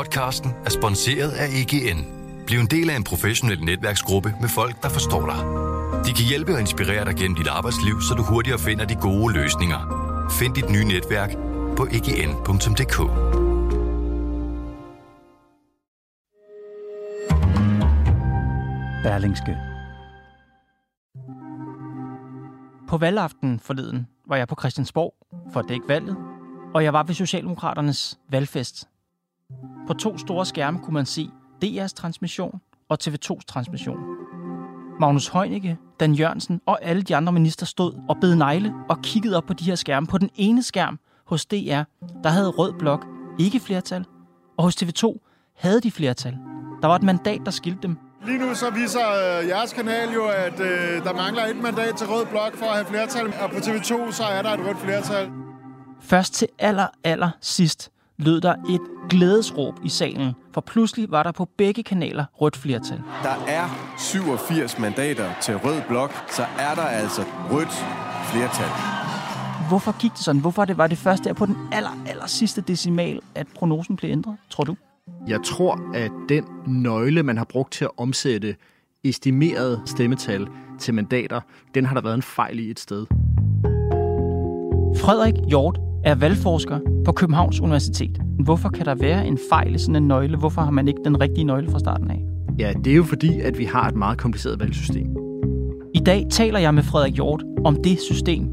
Podcasten er sponsoreret af EGN. Bliv en del af en professionel netværksgruppe med folk, der forstår dig. De kan hjælpe og inspirere dig gennem dit arbejdsliv, så du hurtigere finder de gode løsninger. Find dit nye netværk på egn.dk. Berlingske. På valgaften forleden var jeg på Christiansborg for at dække valget, og jeg var ved Socialdemokraternes valgfest. På to store skærme kunne man se DR's transmission og TV2's transmission. Magnus Heunicke, Dan Jørgensen og alle de andre minister stod og bed negle og kiggede op på de her skærme. På den ene skærm hos DR, der havde Rød Blok ikke flertal, og hos TV2 havde de flertal. Der var et mandat, der skilte dem. Lige nu så viser øh, jeres kanal jo, at øh, der mangler et mandat til Rød Blok for at have flertal, og på TV2 så er der et rødt flertal. Først til aller, aller sidst lød der et glædesråb i salen, for pludselig var der på begge kanaler rødt flertal. Der er 87 mandater til Rød Blok, så er der altså rødt flertal. Hvorfor gik det sådan? Hvorfor det var det først der på den aller, aller sidste decimal, at prognosen blev ændret, tror du? Jeg tror, at den nøgle, man har brugt til at omsætte estimeret stemmetal til mandater, den har der været en fejl i et sted. Frederik Hjort er valgforsker på Københavns Universitet. Hvorfor kan der være en fejl i sådan en nøgle? Hvorfor har man ikke den rigtige nøgle fra starten af? Ja, det er jo fordi, at vi har et meget kompliceret valgsystem. I dag taler jeg med Frederik Hjort om det system.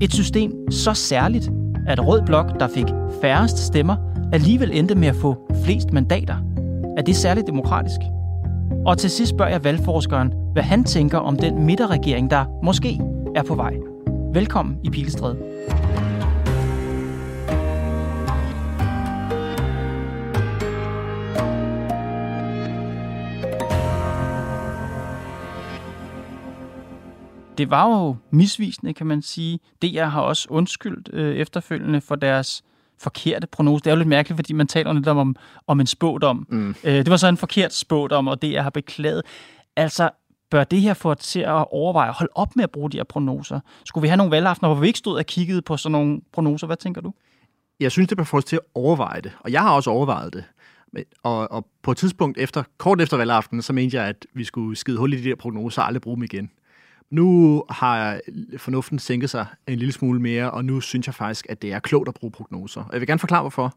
Et system så særligt, at Rød Blok, der fik færrest stemmer, alligevel endte med at få flest mandater. Er det særligt demokratisk? Og til sidst spørger jeg valgforskeren, hvad han tænker om den midterregering, der måske er på vej. Velkommen i Pilestræde. Det var jo misvisende, kan man sige. DR har også undskyldt øh, efterfølgende for deres forkerte prognose. Det er jo lidt mærkeligt, fordi man taler lidt om, om en spådom. Mm. Øh, det var så en forkert spådom, og det jeg har beklaget. Altså, bør det her få til at overveje at holde op med at bruge de her prognoser? Skulle vi have nogle valgaftener, hvor vi ikke stod og kiggede på sådan nogle prognoser? Hvad tænker du? Jeg synes, det bør få os til at overveje det, og jeg har også overvejet det. Og, og på et tidspunkt, efter, kort efter valgaften, så mente jeg, at vi skulle skide hul i de der prognoser og aldrig bruge dem igen. Nu har fornuften sænket sig en lille smule mere, og nu synes jeg faktisk, at det er klogt at bruge prognoser. Og jeg vil gerne forklare, hvorfor.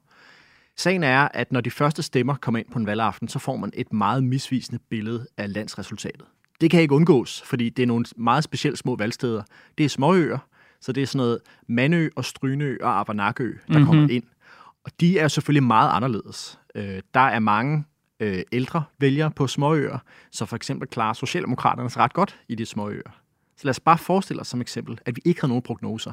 Sagen er, at når de første stemmer kommer ind på en valgaften, så får man et meget misvisende billede af landsresultatet. Det kan ikke undgås, fordi det er nogle meget specielle små valgsteder. Det er småøer, så det er sådan noget Mandø og Strynø og Abernakø, der mm-hmm. kommer ind. Og de er selvfølgelig meget anderledes. Øh, der er mange øh, ældre vælgere på småøer, så for eksempel klarer Socialdemokraterne ret godt i de småøer. Så lad os bare forestille os som eksempel, at vi ikke har nogen prognoser.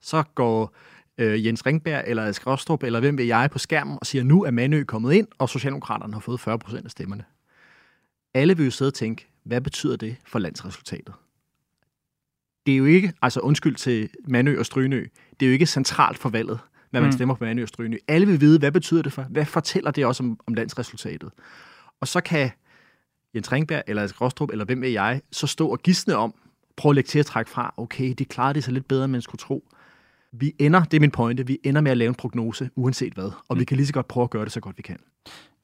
Så går øh, Jens Ringberg eller Asger Rostrup, eller hvem vil jeg på skærmen og siger, nu er Manø kommet ind, og Socialdemokraterne har fået 40 procent af stemmerne. Alle vil jo sidde og tænke, hvad betyder det for landsresultatet? Det er jo ikke, altså undskyld til Manø og Strynø, det er jo ikke centralt for valget hvad man mm. stemmer på Mandø og Strynø. Alle vil vide, hvad betyder det for? Hvad fortæller det også om, om landsresultatet? Og så kan Jens Ringberg eller Rostrup, eller hvem er jeg, så stå og gisne om, prøve at lægge til at trække fra, okay, de klarede det så lidt bedre, end man skulle tro. Vi ender, det er min pointe, vi ender med at lave en prognose, uanset hvad. Og mm. vi kan lige så godt prøve at gøre det så godt vi kan.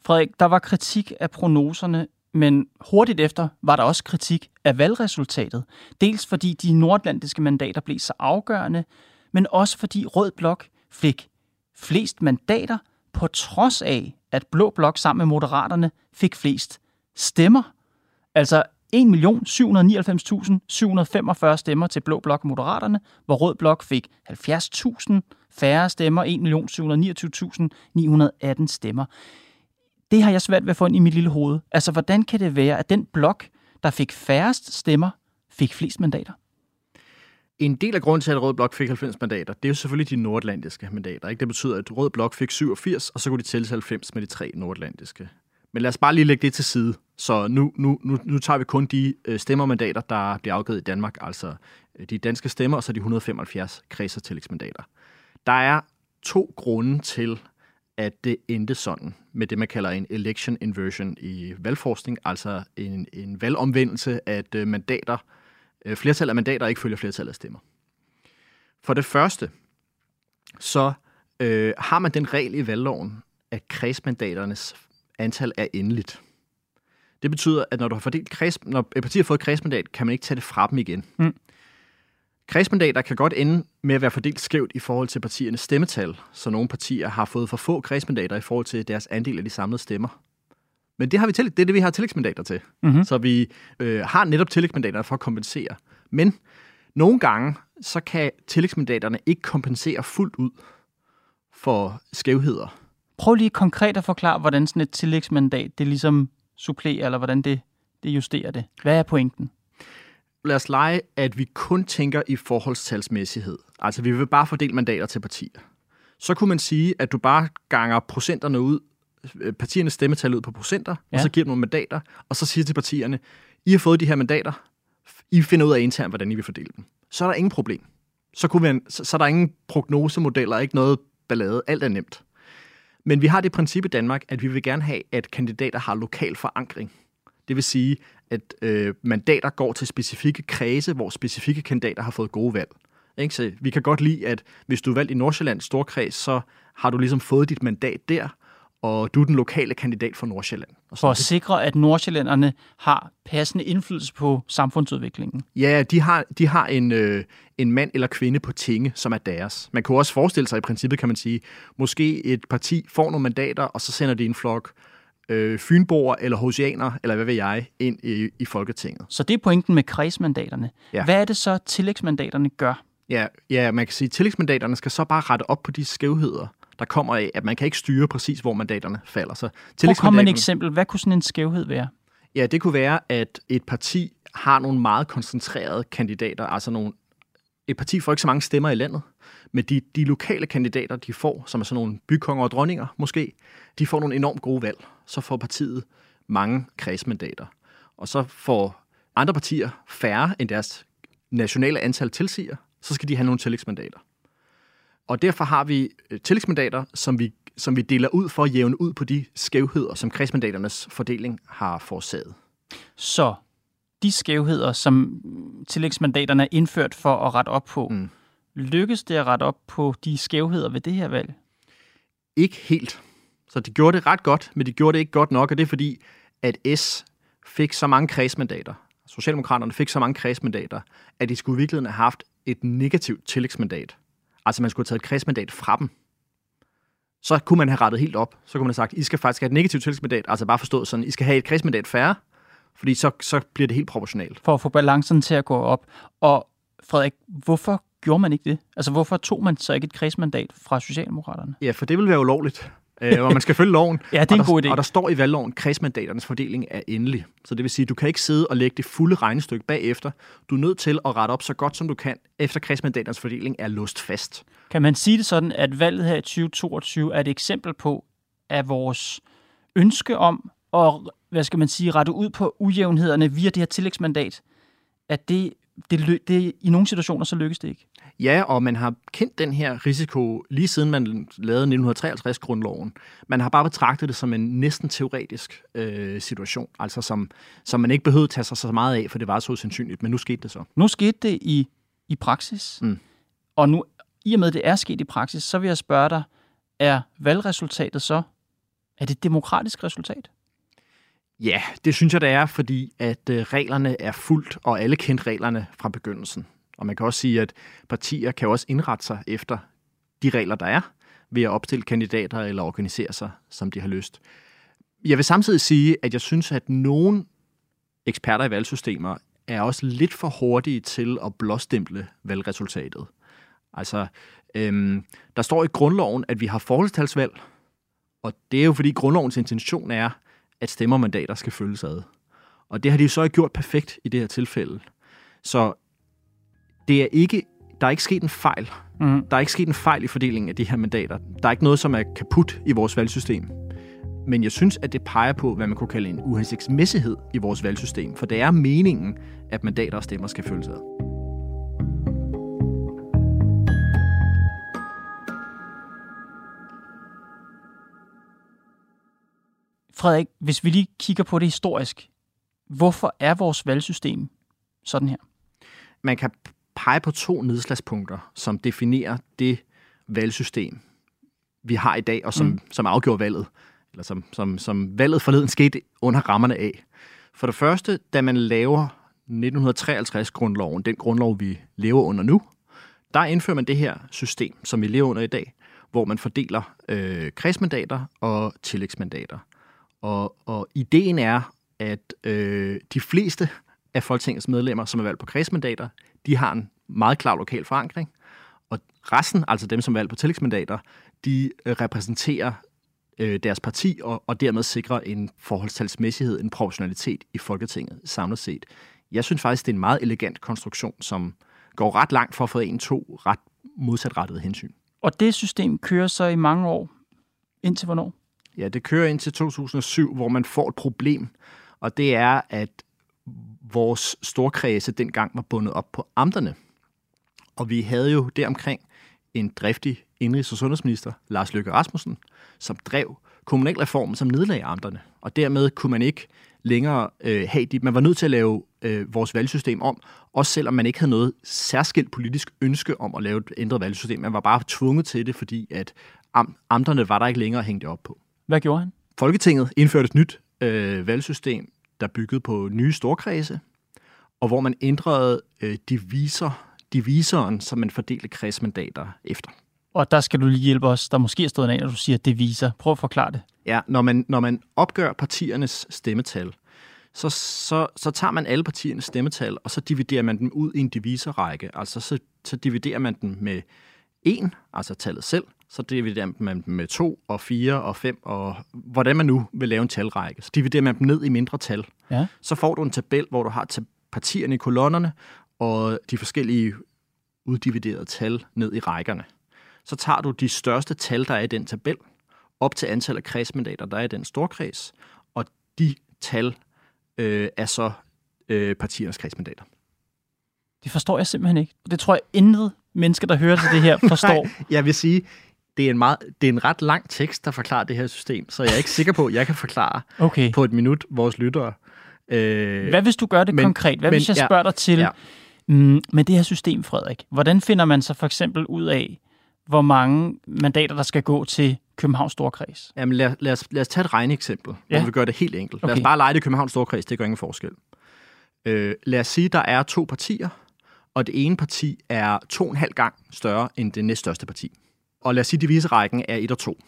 Frederik, der var kritik af prognoserne, men hurtigt efter var der også kritik af valgresultatet. Dels fordi de nordatlantiske mandater blev så afgørende, men også fordi Rød Blok fik flest mandater, på trods af, at Blå Blok sammen med Moderaterne fik flest stemmer. Altså 1.799.745 stemmer til Blå Blok og Moderaterne, hvor Rød Blok fik 70.000 færre stemmer, 1.729.918 stemmer. Det har jeg svært ved at få ind i mit lille hoved. Altså, hvordan kan det være, at den blok, der fik færrest stemmer, fik flest mandater? En del af grunden til, at Rød Blok fik 90 mandater, det er jo selvfølgelig de nordatlantiske mandater. Ikke? Det betyder, at Rød Blok fik 87, og så kunne de tælle 90 med de tre nordatlantiske. Men lad os bare lige lægge det til side. Så nu, nu, nu, nu tager vi kun de øh, stemmermandater, der bliver afgivet i Danmark, altså øh, de danske stemmer, og så de 175 kreds- og tillægsmandater. Der er to grunde til, at det endte sådan med det, man kalder en election inversion i valgforskning, altså en, en valgomvendelse, at øh, mandater øh, flertal af mandater ikke følger flertallet af stemmer. For det første, så øh, har man den regel i valgloven, at kredsmandaternes antal er endeligt. Det betyder, at når du har fordelt kreds, når et parti har fået et kredsmandat, kan man ikke tage det fra dem igen. Mm. Kredsmandater kan godt ende med at være fordelt skævt i forhold til partiernes stemmetal, så nogle partier har fået for få kredsmandater i forhold til deres andel af de samlede stemmer. Men det, har vi til, det er det, vi har tillægsmandater til. Mhm. Så vi øh, har netop tillægsmandater for at kompensere. Men nogle gange, så kan tillægsmandaterne ikke kompensere fuldt ud for skævheder. Prøv lige konkret at forklare, hvordan sådan et tillægsmandat, det ligesom supplerer, eller hvordan det, det justerer det. Hvad er pointen? Lad os lege, at vi kun tænker i forholdstalsmæssighed. Altså, vi vil bare fordele mandater til partier. Så kunne man sige, at du bare ganger procenterne ud, partiernes stemmetal ud på procenter, ja. Og så giver du nogle mandater, og så siger til partierne, I har fået de her mandater, I finder ud af internt, hvordan I vil fordele dem. Så er der ingen problem. Så, kunne man, så, så er der ingen prognosemodeller, ikke noget ballade, alt er nemt. Men vi har det princip i Danmark, at vi vil gerne have, at kandidater har lokal forankring. Det vil sige, at øh, mandater går til specifikke kredse, hvor specifikke kandidater har fået gode valg. Ikke? Så vi kan godt lide, at hvis du er valgt i Nordsjællands storkreds, så har du ligesom fået dit mandat der, og du er den lokale kandidat for Nordsjælland. Og For at sikre, at nordsjællænderne har passende indflydelse på samfundsudviklingen. Ja, de har, de har en, øh, en mand eller kvinde på tinge, som er deres. Man kunne også forestille sig i princippet, kan man sige, måske et parti får nogle mandater, og så sender de en flok øh, fynboer eller hosianer, eller hvad ved jeg, ind i, i Folketinget. Så det er pointen med kredsmandaterne. Ja. Hvad er det så, tillægsmandaterne gør? Ja, ja, man kan sige, at tillægsmandaterne skal så bare rette op på de skævheder, der kommer af, at man kan ikke styre præcis, hvor mandaterne falder. Så Prøv med et eksempel. Hvad kunne sådan en skævhed være? Ja, det kunne være, at et parti har nogle meget koncentrerede kandidater, altså nogle, et parti får ikke så mange stemmer i landet, men de, de lokale kandidater, de får, som er sådan nogle bykonger og dronninger måske, de får nogle enormt gode valg. Så får partiet mange kredsmandater. Og så får andre partier færre end deres nationale antal tilsiger, så skal de have nogle tillægsmandater. Og derfor har vi øh, tillægsmandater, som vi, som vi deler ud for at jævne ud på de skævheder, som kredsmandaternes fordeling har forårsaget. Så de skævheder, som tillægsmandaterne er indført for at rette op på, Mm. mm. lykkes det at rette op på de skævheder ved det her valg? Ikke helt. Så de gjorde det ret godt, men de gjorde det ikke godt nok, og det er fordi, at S fik så mange kredsmandater, Socialdemokraterne fik så mange kredsmandater, at de skulle i virkeligheden have haft et negativt tillægsmandat. Altså man skulle have taget et kredsmandat fra dem. Så kunne man have rettet helt op. Så kunne man have sagt, I skal faktisk have et negativt tillægsmandat, altså bare forstået sådan, I skal have et kredsmandat færre, fordi så, så bliver det helt proportionalt. For at få balancen til at gå op. Og Frederik, hvorfor gjorde man ikke det? Altså hvorfor tog man så ikke et kredsmandat fra Socialdemokraterne? Ja, for det vil være ulovligt. Øh, og man skal følge loven. Ja, det er en og der, god idé. Og der står i valgloven, at kredsmandaternes fordeling er endelig. Så det vil sige, at du kan ikke sidde og lægge det fulde regnestykke bagefter. Du er nødt til at rette op så godt, som du kan, efter kredsmandaternes fordeling er låst fast. Kan man sige det sådan, at valget her i 2022 er et eksempel på, at vores ønske om at, hvad skal man sige, rette ud på ujævnhederne via det her tillægsmandat, at det, det, lø- det i nogle situationer, så lykkes det ikke? Ja, og man har kendt den her risiko lige siden man lavede 1953-grundloven. Man har bare betragtet det som en næsten teoretisk øh, situation, altså som, som man ikke behøvede tage sig så meget af, for det var så usandsynligt, men nu skete det så. Nu skete det i, i praksis, Mm. og nu, i og med, at det er sket i praksis, så vil jeg spørge dig, er valgresultatet så, er det et demokratisk resultat? Ja, det synes jeg, det er, fordi at øh, reglerne er fuldt, og alle kendte reglerne fra begyndelsen. Og man kan også sige, at partier kan også indrette sig efter de regler, der er, ved at opstille kandidater eller organisere sig, som de har lyst. Jeg vil samtidig sige, at jeg synes, at nogle eksperter i valgsystemer er også lidt for hurtige til at blåstemple valgresultatet. Altså, øhm, der står i grundloven, at vi har forholdstalsvalg, og det er jo fordi grundlovens intention er, at stemmer mandater skal følges ad. Og det har de jo så ikke gjort perfekt i det her tilfælde. Så det er ikke, der er ikke sket en fejl. Mm. Der er ikke sket en fejl i fordelingen af de her mandater. Der er ikke noget, som er kaput i vores valgsystem. Men jeg synes, at det peger på, hvad man kunne kalde en uhensigtsmæssighed i vores valgsystem. For det er meningen, at mandater og stemmer skal følges ad. Frederik, hvis vi lige kigger på det historisk, hvorfor er vores valgsystem sådan her? man kan pege på to nedslagspunkter, som definerer det valgsystem, vi har i dag, og som, mm. som afgjorde valget, eller som, som, som valget forleden skete under rammerne af. For det første, da man laver 1953-grundloven, den grundlov, vi lever under nu, der indfører man det her system, som vi lever under i dag, hvor man fordeler øh, kredsmandater og tillægsmandater. Og, og ideen er, at øh, de fleste af Folketingets medlemmer, som er valgt på kredsmandater, de har en meget klar lokal forankring, og resten, altså dem, som er valgt på tillægsmandater, de øh, repræsenterer øh, deres parti og, og dermed sikrer en forholdstalsmæssighed, en proportionalitet i Folketinget samlet set. Jeg synes faktisk, det er en meget elegant konstruktion, som går ret langt for at få en to ret modsatrettede hensyn. Og det system kører så i mange år. Indtil hvornår? Ja, det kører indtil 2007, hvor man får et problem, og det er, at vores storkredse dengang var bundet op på amterne. Og vi havde jo deromkring en driftig indrigs- og sundhedsminister, Lars Løkke Rasmussen, som drev kommunalreformen, som nedlagde amterne. Og dermed kunne man ikke længere øh, have de... Man var nødt til at lave øh, vores valgsystem om, også selvom man ikke havde noget særskilt politisk ønske om at lave et ændret valgsystem. Man var bare tvunget til det, fordi at am, amterne var der ikke længere det op på. Hvad gjorde han? Folketinget indførte et nyt øh, valgsystem, der byggede på nye storkredse, og hvor man ændrede øh, divisor, divisoren, som man fordelte kredsmandater efter. Og der skal du lige hjælpe os, der måske er stået af, når du siger divisor. Prøv at forklare det. Ja, når man, når man opgør partiernes stemmetal, så, så, så tager man alle partiernes stemmetal, og så dividerer man dem ud i en divisorrække. Altså så, så dividerer man dem med 1, altså tallet selv, så dividerer man dem med 2 og 4 og 5, og hvordan man nu vil lave en talrække. Så dividerer man dem ned i mindre tal. Ja. Så får du en tabel, hvor du har partierne i kolonnerne, og de forskellige uddividerede tal ned i rækkerne. Så tager du de største tal, der er i den tabel, op til antal af kredsmandater, der er i den storkreds, og de tal øh, er så øh, partiernes kredsmandater. Det forstår jeg simpelthen ikke. Det tror jeg intet menneske, der hører til det her, forstår. Nej, jeg vil sige, det er, en meget, det er en ret lang tekst, der forklarer det her system, så jeg er ikke sikker på, at jeg kan forklare Okay. på et minut vores lyttere. Øh, Hvad hvis du gør det men- konkret? Hvad men- hvis jeg ja, spørger dig til, ja. Mm, med det her system, Frederik, hvordan finder man så for eksempel ud af, hvor mange mandater, der skal gå til Københavns Storkreds? Jamen lad, lad, os, lad os tage et regneeksempel, ja. Hvor vi gør det helt enkelt. Lad os Okay. bare lege det Københavns Storkreds, det gør ingen forskel. Øh, lad os sige, der er to partier, og det ene parti er to og en halv gang større end det næststørste parti. Og lad os sige, at diviserækken er 1 og 2.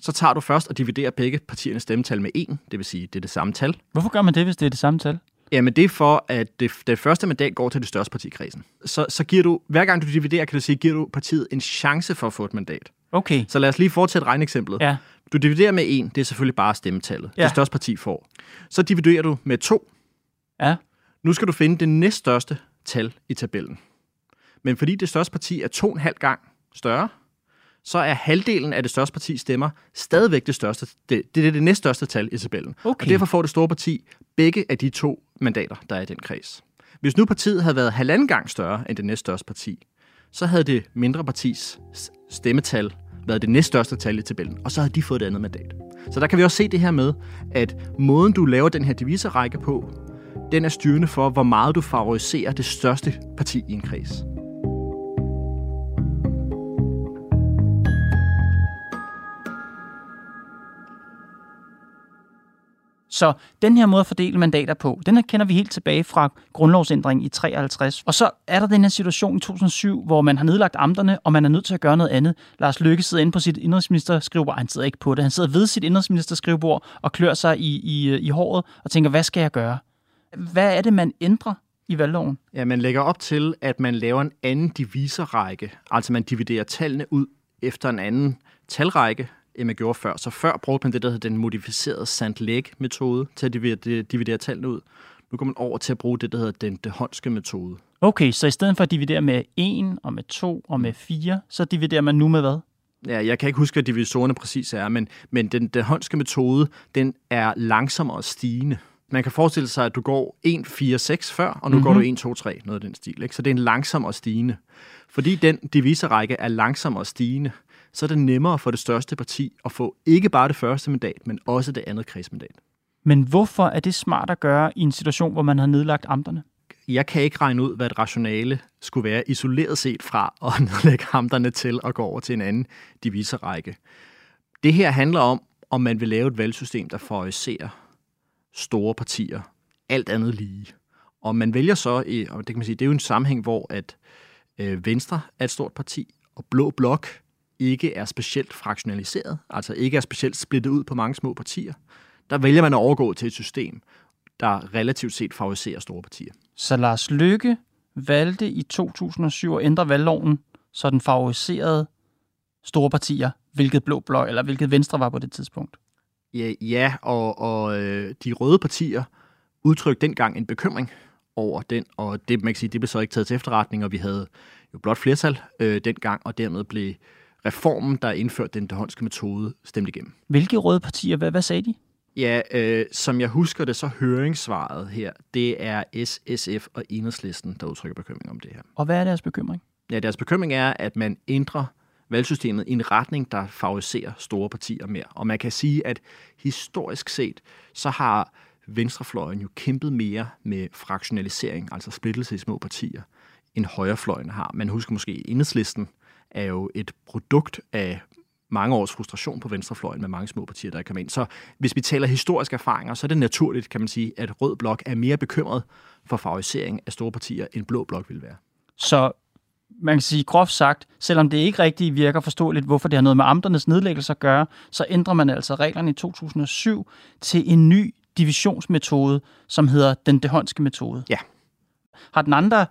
Så tager du først og dividerer begge partiernes stemmetal med 1, det vil sige, det er det samme tal. Hvorfor gør man det, hvis det er det samme tal? Jamen det er for, at det, det første mandat går til det største parti i kredsen. Så, så giver du, hver gang du dividerer, kan du sige, giver du partiet en chance for at få et mandat. Okay, Så lad os lige fortsætte regneeksemplet. ja. Du dividerer med 1, det er selvfølgelig bare stemmetallet. Ja. Det største parti får. Så dividerer du med 2. Ja. Nu skal du finde det næststørste tal i tabellen. Men fordi det største parti er to og en halv gang større, så er halvdelen af det største parti stemmer stadigvæk det største. Det, det er det næststørste tal i tabellen. Okay. Og derfor får det store parti begge af de to mandater, der er i den kreds. Hvis nu partiet havde været halvanden gang større end det næststørste parti, så havde det mindre partis stemmetal været det næststørste tal i tabellen, og så havde de fået et andet mandat. Så der kan vi også se det her med, at måden du laver den her diviserrække på, den er styrende for, hvor meget du favoriserer det største parti i en kreds. Så den her måde at fordele mandater på, den her kender vi helt tilbage fra grundlovsændringen i 53. Og så er der den her situation i 2007, hvor man har nedlagt amterne, og man er nødt til at gøre noget andet. Lars Løkke sidder inde på sit indrigsministerskrivebord. Han sidder ikke på det. Han sidder ved sit indrigsministerskrivebord og klør sig i, i, i håret og tænker, hvad skal jeg gøre? Hvad er det, man ændrer i valgloven? Ja, man lægger op til, at man laver en anden diviserrække. Altså man dividerer tallene ud efter en anden talrække, end man gjorde før. Så før brugte man det, der hedder den modificerede Sand-Læg-metode til at dividere, dividere tallene ud. Nu går man over til at bruge det, der hedder den dehåndske metode. Okay, så i stedet for at dividere med 1 og med 2 og med 4, så dividerer man nu med hvad? Ja, jeg kan ikke huske, hvad divisorerne præcis er, men, men den dehåndske metode, den er langsommere stigende. Man kan forestille sig, at du går 1, 4, 6 før, og nu mm-hmm. går du 1, 2, 3, noget af den stil. Ikke? Så det er en langsommere stigende. Fordi den diviserrække er langsommere stigende, så er det nemmere for det største parti at få ikke bare det første mandat, men også det andet kredsmandat. Men hvorfor er det smart at gøre i en situation, hvor man har nedlagt amterne? jeg kan ikke regne ud, hvad et rationale skulle være isoleret set fra at nedlægge hamterne til at gå over til en anden diviserække. Det her handler om, om man vil lave et valgsystem, der favoriserer store partier, alt andet lige. Og man vælger så, og det kan man sige, det er jo en sammenhæng, hvor at øh, Venstre er et stort parti, og Blå Blok ikke er specielt fraktionaliseret, altså ikke er specielt splittet ud på mange små partier. Der vælger man at overgå til et system, der relativt set favoriserer store partier. Så Lars Løkke valgte i 2007 at ændre valgloven, så den favoriserede store partier, hvilket blå blok eller hvilket venstre var på det tidspunkt. Ja, ja og, og øh, de røde partier udtrykte dengang en bekymring over den, og det, man kan sige, det blev så ikke taget til efterretning, og vi havde jo blot flertal øh, dengang, og dermed blev reformen, der indførte den dehåndske metode, stemt igennem. Hvilke røde partier, hvad, hvad sagde de? Ja, øh, som jeg husker det, så høringssvaret her, det er S, SF og Enhedslisten, der udtrykker bekymring om det her. Og hvad er deres bekymring? Ja, deres bekymring er, at man ændrer valgsystemet i en retning, der favoriserer store partier mere. Og man kan sige, at historisk set, så har venstrefløjen jo kæmpet mere med fraktionalisering, altså splittelse i små partier, end højrefløjen har. Man husker måske, enhedslisten er jo et produkt af mange års frustration på venstrefløjen med mange små partier, der kan ind. Så hvis vi taler historiske erfaringer, så er det naturligt, kan man sige, at Rød Blok er mere bekymret for favorisering af store partier, end Blå Blok vil være. Så man kan sige groft sagt, selvom det ikke rigtig virker forståeligt, hvorfor det har noget med amternes nedlæggelse at gøre, så ændrer man altså reglerne i 2007 til en ny divisionsmetode, som hedder den dehåndske metode. Ja. Har den andre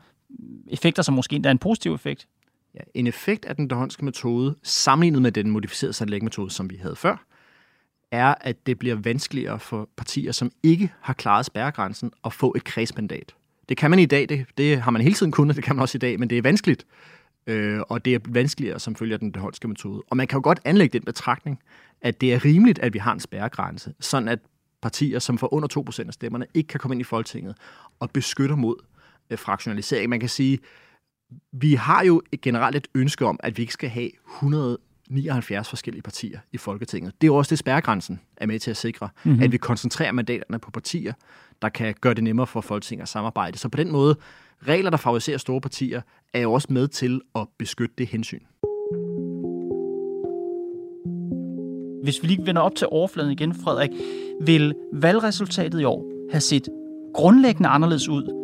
effekter, som måske endda er en positiv effekt? Ja, en effekt af den dehåndske metode, sammenlignet med den modificerede satellitmetode, som vi havde før, er, at det bliver vanskeligere for partier, som ikke har klaret spærregrænsen, at få et kredsmandat. Det kan man i dag, det, det har man hele tiden kunnet, det kan man også i dag, men det er vanskeligt. Øh, og det er vanskeligere som følger den holske metode. Og man kan jo godt anlægge den betragtning, at det er rimeligt, at vi har en spærregrænse, sådan at partier, som får under 2% af stemmerne, ikke kan komme ind i Folketinget og beskytter mod øh, fraktionalisering. Man kan sige, vi har jo generelt et ønske om, at vi ikke skal have 179 forskellige partier i Folketinget. Det er jo også det, spærregrænsen er med til at sikre, mm-hmm. at vi koncentrerer mandaterne på partier, der kan gøre det nemmere for Folketinget at samarbejde. Så på den måde, regler, der favoriserer store partier, er jo også med til at beskytte det hensyn. Hvis vi lige vender op til overfladen igen, Frederik, vil valgresultatet i år have set grundlæggende anderledes ud,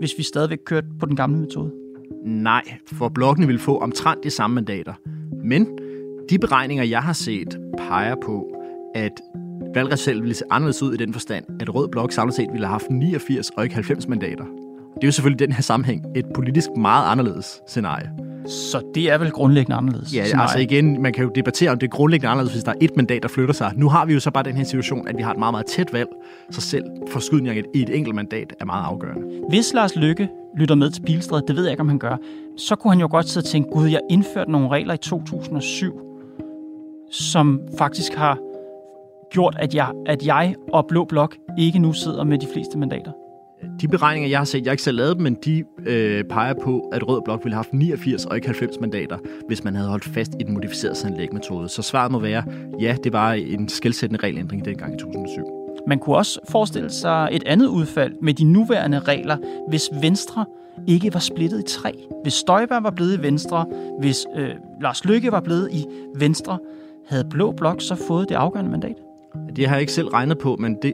hvis vi stadigvæk kørte på den gamle metode? Nej, for blokkene vil få omtrent de samme mandater. Men de beregninger, jeg har set, peger på, at valgresultatet ville se anderledes ud i den forstand, at Rød Blok samlet set ville have haft 89 og ikke 90 mandater. Det er jo selvfølgelig den her sammenhæng et politisk meget anderledes scenarie. Så det er vel grundlæggende anderledes? Ja, altså igen, man kan jo debattere, om det er grundlæggende anderledes, hvis der er et mandat, der flytter sig. Nu har vi jo så bare den her situation, at vi har et meget, meget tæt valg, så selv forskydning i et enkelt mandat er meget afgørende. Hvis Lars Lykke lytter med til Bilstred, det ved jeg ikke, om han gør, så kunne han jo godt sidde og tænke, gud, jeg indførte nogle regler i 2007, som faktisk har gjort, at jeg, at jeg og Blå Blok ikke nu sidder med de fleste mandater. De beregninger, jeg har set, jeg har ikke selv lavet dem, men de øh, peger på, at Rød Blok ville have haft 89 og ikke 90 mandater, hvis man havde holdt fast i den modificerede sandlægmetode. Så svaret må være, ja, det var en skældsættende regelændring dengang i 2007. Man kunne også forestille sig et andet udfald med de nuværende regler, hvis Venstre ikke var splittet i tre. Hvis Støjberg var blevet i Venstre, hvis øh, Lars Lykke var blevet i Venstre, havde Blå Blok så fået det afgørende mandat? Det har jeg ikke selv regnet på, men det,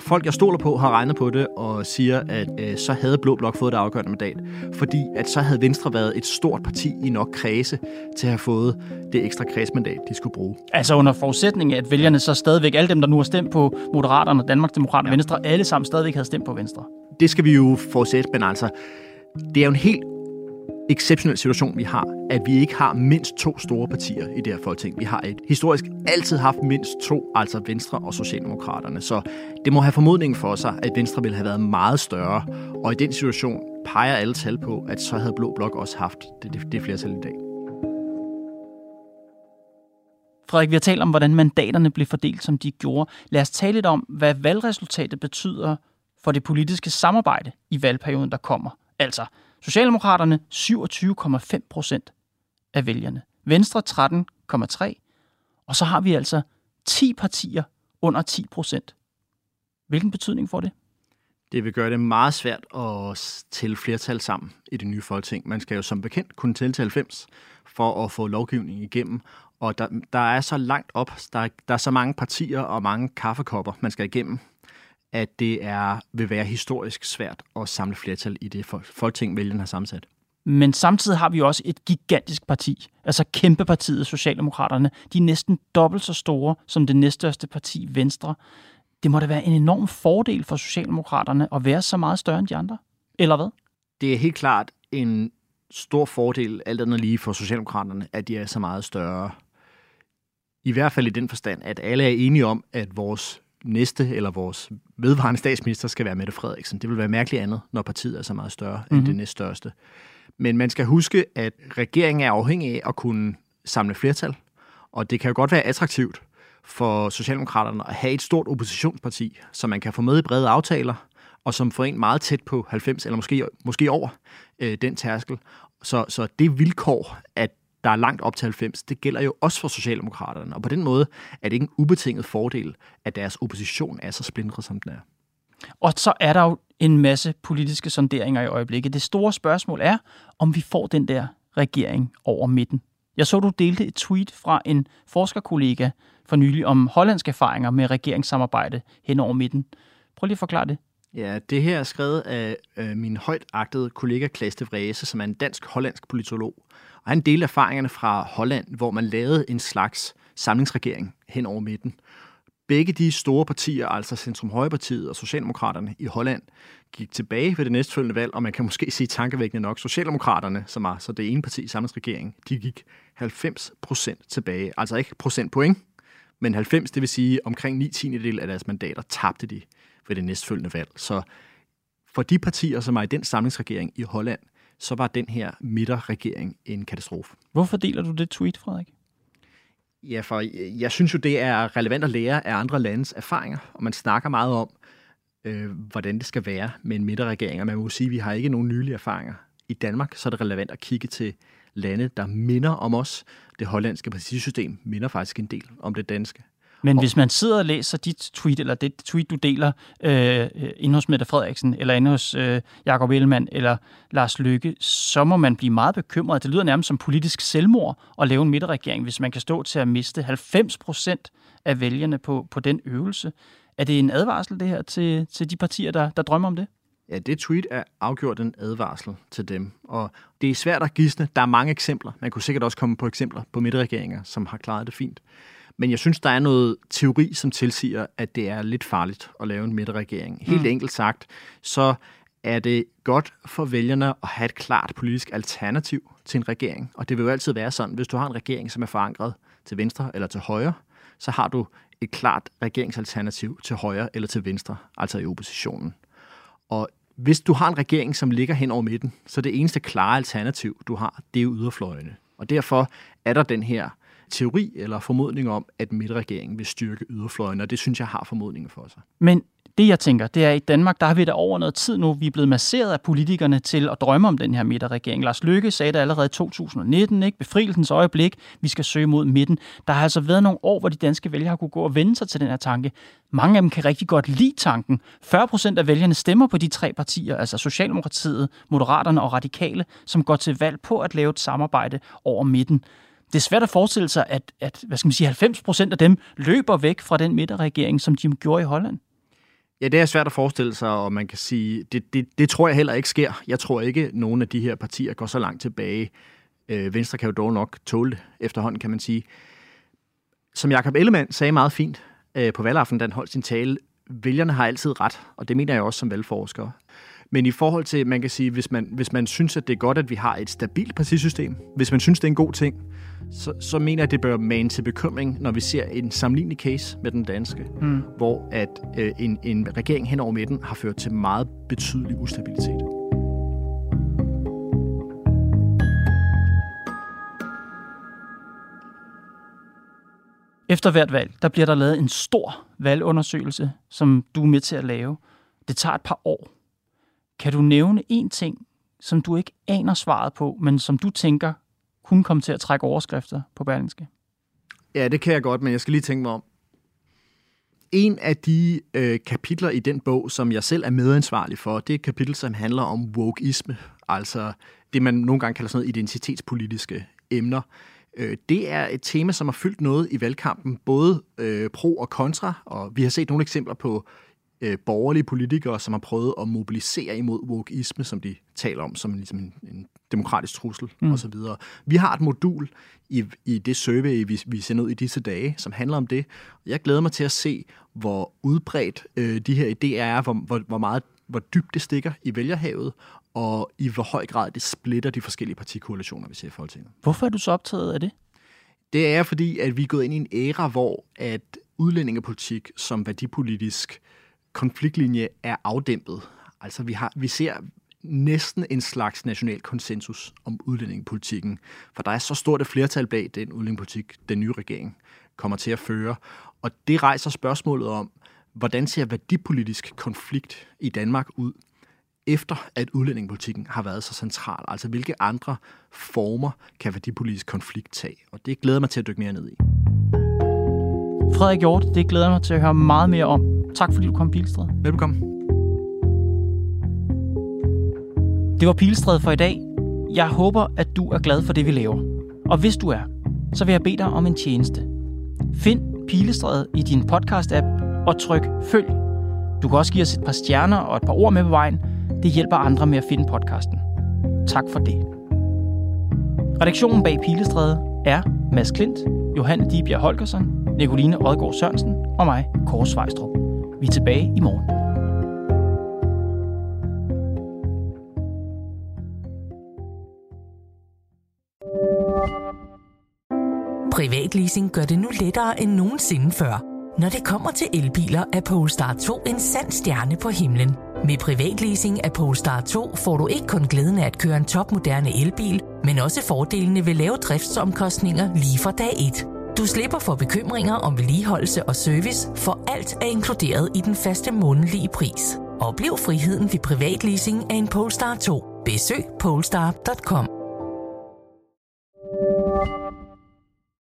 folk, jeg stoler på, har regnet på det og siger, at øh, så havde Blå Blok fået det afgørende mandat. Fordi at så havde Venstre været et stort parti i nok kredse til at have fået det ekstra kredsmandat, de skulle bruge. Altså under forudsætning af, at vælgerne så stadigvæk, alle dem, der nu har stemt på Moderaterne, Danmarksdemokraterne ja. Venstre, alle sammen stadigvæk havde stemt på Venstre. Det skal vi jo forudsætte, men altså, det er jo en helt exceptionel situation, vi har, at vi ikke har mindst to store partier i det her folketing. Vi har et historisk altid haft mindst to, altså Venstre og Socialdemokraterne. Så det må have formodningen for sig, at Venstre ville have været meget større. Og i den situation peger alle tal på, at så havde Blå Blok også haft det, det, det flertal i dag. Frederik, vi har talt om, hvordan mandaterne blev fordelt, som de gjorde. Lad os tale lidt om, hvad valgresultatet betyder for det politiske samarbejde i valgperioden, der kommer. Altså, Socialdemokraterne 27,5 procent af vælgerne. Venstre 13,3. Og så har vi altså 10 partier under 10 procent. Hvilken betydning får det? Det vil gøre det meget svært at tælle flertal sammen i det nye folketing. Man skal jo som bekendt kunne tælle til 90 for at få lovgivning igennem, og der, der er så langt op, der, der er så mange partier og mange kaffekopper, man skal igennem, at det er, vil være historisk svært at samle flertal i det folketing, vælgerne har sammensat. Men samtidig har vi også et gigantisk parti, altså kæmpepartiet Socialdemokraterne. De er næsten dobbelt så store som det næststørste parti, Venstre. Det må da være en enorm fordel for Socialdemokraterne at være så meget større end de andre. Eller hvad? Det er helt klart en stor fordel, alt andet lige for Socialdemokraterne, at de er så meget større. I hvert fald i den forstand, at alle er enige om, at vores næste eller vores vedvarende statsminister skal være Mette Frederiksen. Det vil være mærkeligt andet, når partiet er så meget større mm-hmm. end mhm. det næststørste. Men man skal huske, at regeringen er afhængig af at kunne samle flertal, og det kan jo godt være attraktivt for Socialdemokraterne at have et stort oppositionsparti, som man kan få med i brede aftaler, og som får en meget tæt på 90 eller måske, måske over øh, den tærskel. Så, så det vilkår, at der er langt op til 90, det gælder jo også for Socialdemokraterne. Og på den måde er det ikke en ubetinget fordel, at deres opposition er så splindret, som den er. Og så er der jo en masse politiske sonderinger i øjeblikket. Det store spørgsmål er, om vi får den der regering over midten. Jeg så, du delte et tweet fra en forskerkollega for nylig om hollandske erfaringer med regeringssamarbejde hen over midten. Prøv lige at forklare det. Ja, det her er skrevet af øh, min højt agtede kollega Klaas de Vrese, som er en dansk-hollandsk politolog. Og han delte erfaringerne fra Holland, hvor man lavede en slags samlingsregering hen over midten. Begge de store partier, altså Centrum Højrepartiet og Socialdemokraterne i Holland, gik tilbage ved det næstfølgende valg, og man kan måske sige tankevækkende nok, Socialdemokraterne, som er så det ene parti i samlingsregeringen, de gik 90 procent tilbage. Altså ikke procentpoint, men 90, det vil sige omkring 9 tiendedel af deres mandater, tabte de ved det næstfølgende valg. Så for de partier, som er i den samlingsregering i Holland, så var den her midterregering en katastrofe. Hvorfor deler du det tweet, Frederik? Ja, for jeg synes jo, det er relevant at lære af andre landes erfaringer, og man snakker meget om, øh, hvordan det skal være med en midterregering, og man må sige, at vi har ikke nogen nylige erfaringer. I Danmark så er det relevant at kigge til lande, der minder om os. Det hollandske partisystem minder faktisk en del om det danske. Men hvis man sidder og læser dit tweet, eller det tweet, du deler øh, inde hos Mette Frederiksen, eller inde hos øh, Jakob Ellemann, eller Lars Lykke, så må man blive meget bekymret. Det lyder nærmest som politisk selvmord at lave en midterregering, hvis man kan stå til at miste 90 procent af vælgerne på, på den øvelse. Er det en advarsel, det her, til, til de partier, der, der drømmer om det? Ja, det tweet er afgjort en advarsel til dem. Og det er svært at gisne. Der er mange eksempler. Man kunne sikkert også komme på eksempler på midterregeringer, som har klaret det fint. Men jeg synes, der er noget teori, som tilsiger, at det er lidt farligt at lave en midterregering. Helt mm. enkelt sagt, så er det godt for vælgerne at have et klart politisk alternativ til en regering. Og det vil jo altid være sådan, hvis du har en regering, som er forankret til venstre eller til højre, så har du et klart regeringsalternativ til højre eller til venstre, altså i oppositionen. Og hvis du har en regering, som ligger hen over midten, så det eneste klare alternativ, du har, det er yderfløjene. Og derfor er der den her teori eller formodning om, at midterregeringen vil styrke yderfløjen, og det synes jeg har formodningen for sig. Men det, jeg tænker, det er, at i Danmark, der har vi da over noget tid nu, vi er blevet masseret af politikerne til at drømme om den her midterregering. Lars Løkke sagde det allerede i 2019, ikke? befrielsens øjeblik, vi skal søge mod midten. Der har altså været nogle år, hvor de danske vælgere har kunne gå og vende sig til den her tanke. Mange af dem kan rigtig godt lide tanken. 40 procent af vælgerne stemmer på de tre partier, altså Socialdemokratiet, Moderaterne og Radikale, som går til valg på at lave et samarbejde over midten det er svært at forestille sig, at, at hvad skal man sige, 90 procent af dem løber væk fra den midterregering, som de gjorde i Holland. Ja, det er svært at forestille sig, og man kan sige, det, det, det tror jeg heller ikke sker. Jeg tror ikke, at nogen af de her partier går så langt tilbage. Øh, Venstre kan jo dog nok tåle det efterhånden, kan man sige. Som Jakob Ellemann sagde meget fint øh, på valgaften, da han holdt sin tale, vælgerne har altid ret, og det mener jeg også som valgforsker. Men i forhold til, man kan sige, hvis man, hvis man synes, at det er godt, at vi har et stabilt partisystem, hvis man synes, det er en god ting, så, så mener jeg, at det bør mane til bekymring, når vi ser en sammenlignelig case med den danske, mm. hvor at øh, en, en regering hen over midten har ført til meget betydelig ustabilitet. Efter hvert valg, der bliver der lavet en stor valgundersøgelse, som du er med til at lave. Det tager et par år. Kan du nævne en ting, som du ikke aner svaret på, men som du tænker kunne komme til at trække overskrifter på Berlingske? Ja, det kan jeg godt, men jeg skal lige tænke mig om. en af de øh, kapitler i den bog, som jeg selv er medansvarlig for, det er et kapitel, som handler om wokeisme, altså det, man nogle gange kalder sådan noget identitetspolitiske emner. Øh, det er et tema, som har fyldt noget i valgkampen, både øh, pro og kontra, og vi har set nogle eksempler på øh, borgerlige politikere, som har prøvet at mobilisere imod wokeisme, som de taler om som ligesom en, en demokratisk trussel mm. osv. Vi har et modul i, i det survey, vi, vi sender ud i disse dage, som handler om det. Jeg glæder mig til at se, hvor udbredt øh, de her idéer er, hvor, hvor, hvor meget hvor dybt det stikker i vælgerhavet, og i hvor høj grad det splitter de forskellige partikoalitioner, vi ser i Folketinget. Hvorfor er du så optaget af det? Det er fordi, at vi er gået ind i en æra, hvor at udlændingepolitik som værdipolitisk konfliktlinje er afdæmpet. Altså vi, har, vi ser næsten en slags national konsensus om udlændingepolitikken, for der er så stort et flertal bag den udlændingepolitik, den nye regering kommer til at føre. Og det rejser spørgsmålet om, hvordan ser værdipolitisk konflikt i Danmark ud, efter at udlændingepolitikken har været så central? Altså hvilke andre former kan værdipolitisk konflikt tage? Og det glæder mig til at dykke mere ned i. Frederik Hjort, det glæder mig til at høre meget mere om. Tak fordi du kom, Pilstred. Velkommen. Det var Pilstred for i dag. Jeg håber, at du er glad for det, vi laver. Og hvis du er, så vil jeg bede dig om en tjeneste. Find Pilestrædet i din podcast-app og tryk følg. Du kan også give os et par stjerner og et par ord med på vejen. Det hjælper andre med at finde podcasten. Tak for det. Redaktionen bag Pilestræde er Mads Klint, Johanne Dibjerg Holgersen, Nicoline Odgaard Sørensen og mig, Kåre Svejstrup. Vi er tilbage i morgen. Privatleasing gør det nu lettere end nogensinde før. Når det kommer til elbiler, er Polestar 2 en sand stjerne på himlen. Med privatleasing af Polestar 2 får du ikke kun glæden af at køre en topmoderne elbil, men også fordelene ved lave driftsomkostninger lige fra dag 1. Du slipper for bekymringer om vedligeholdelse og service, for alt er inkluderet i den faste månedlige pris. Oplev friheden ved privatleasing af en Polestar 2. Besøg polestar.com.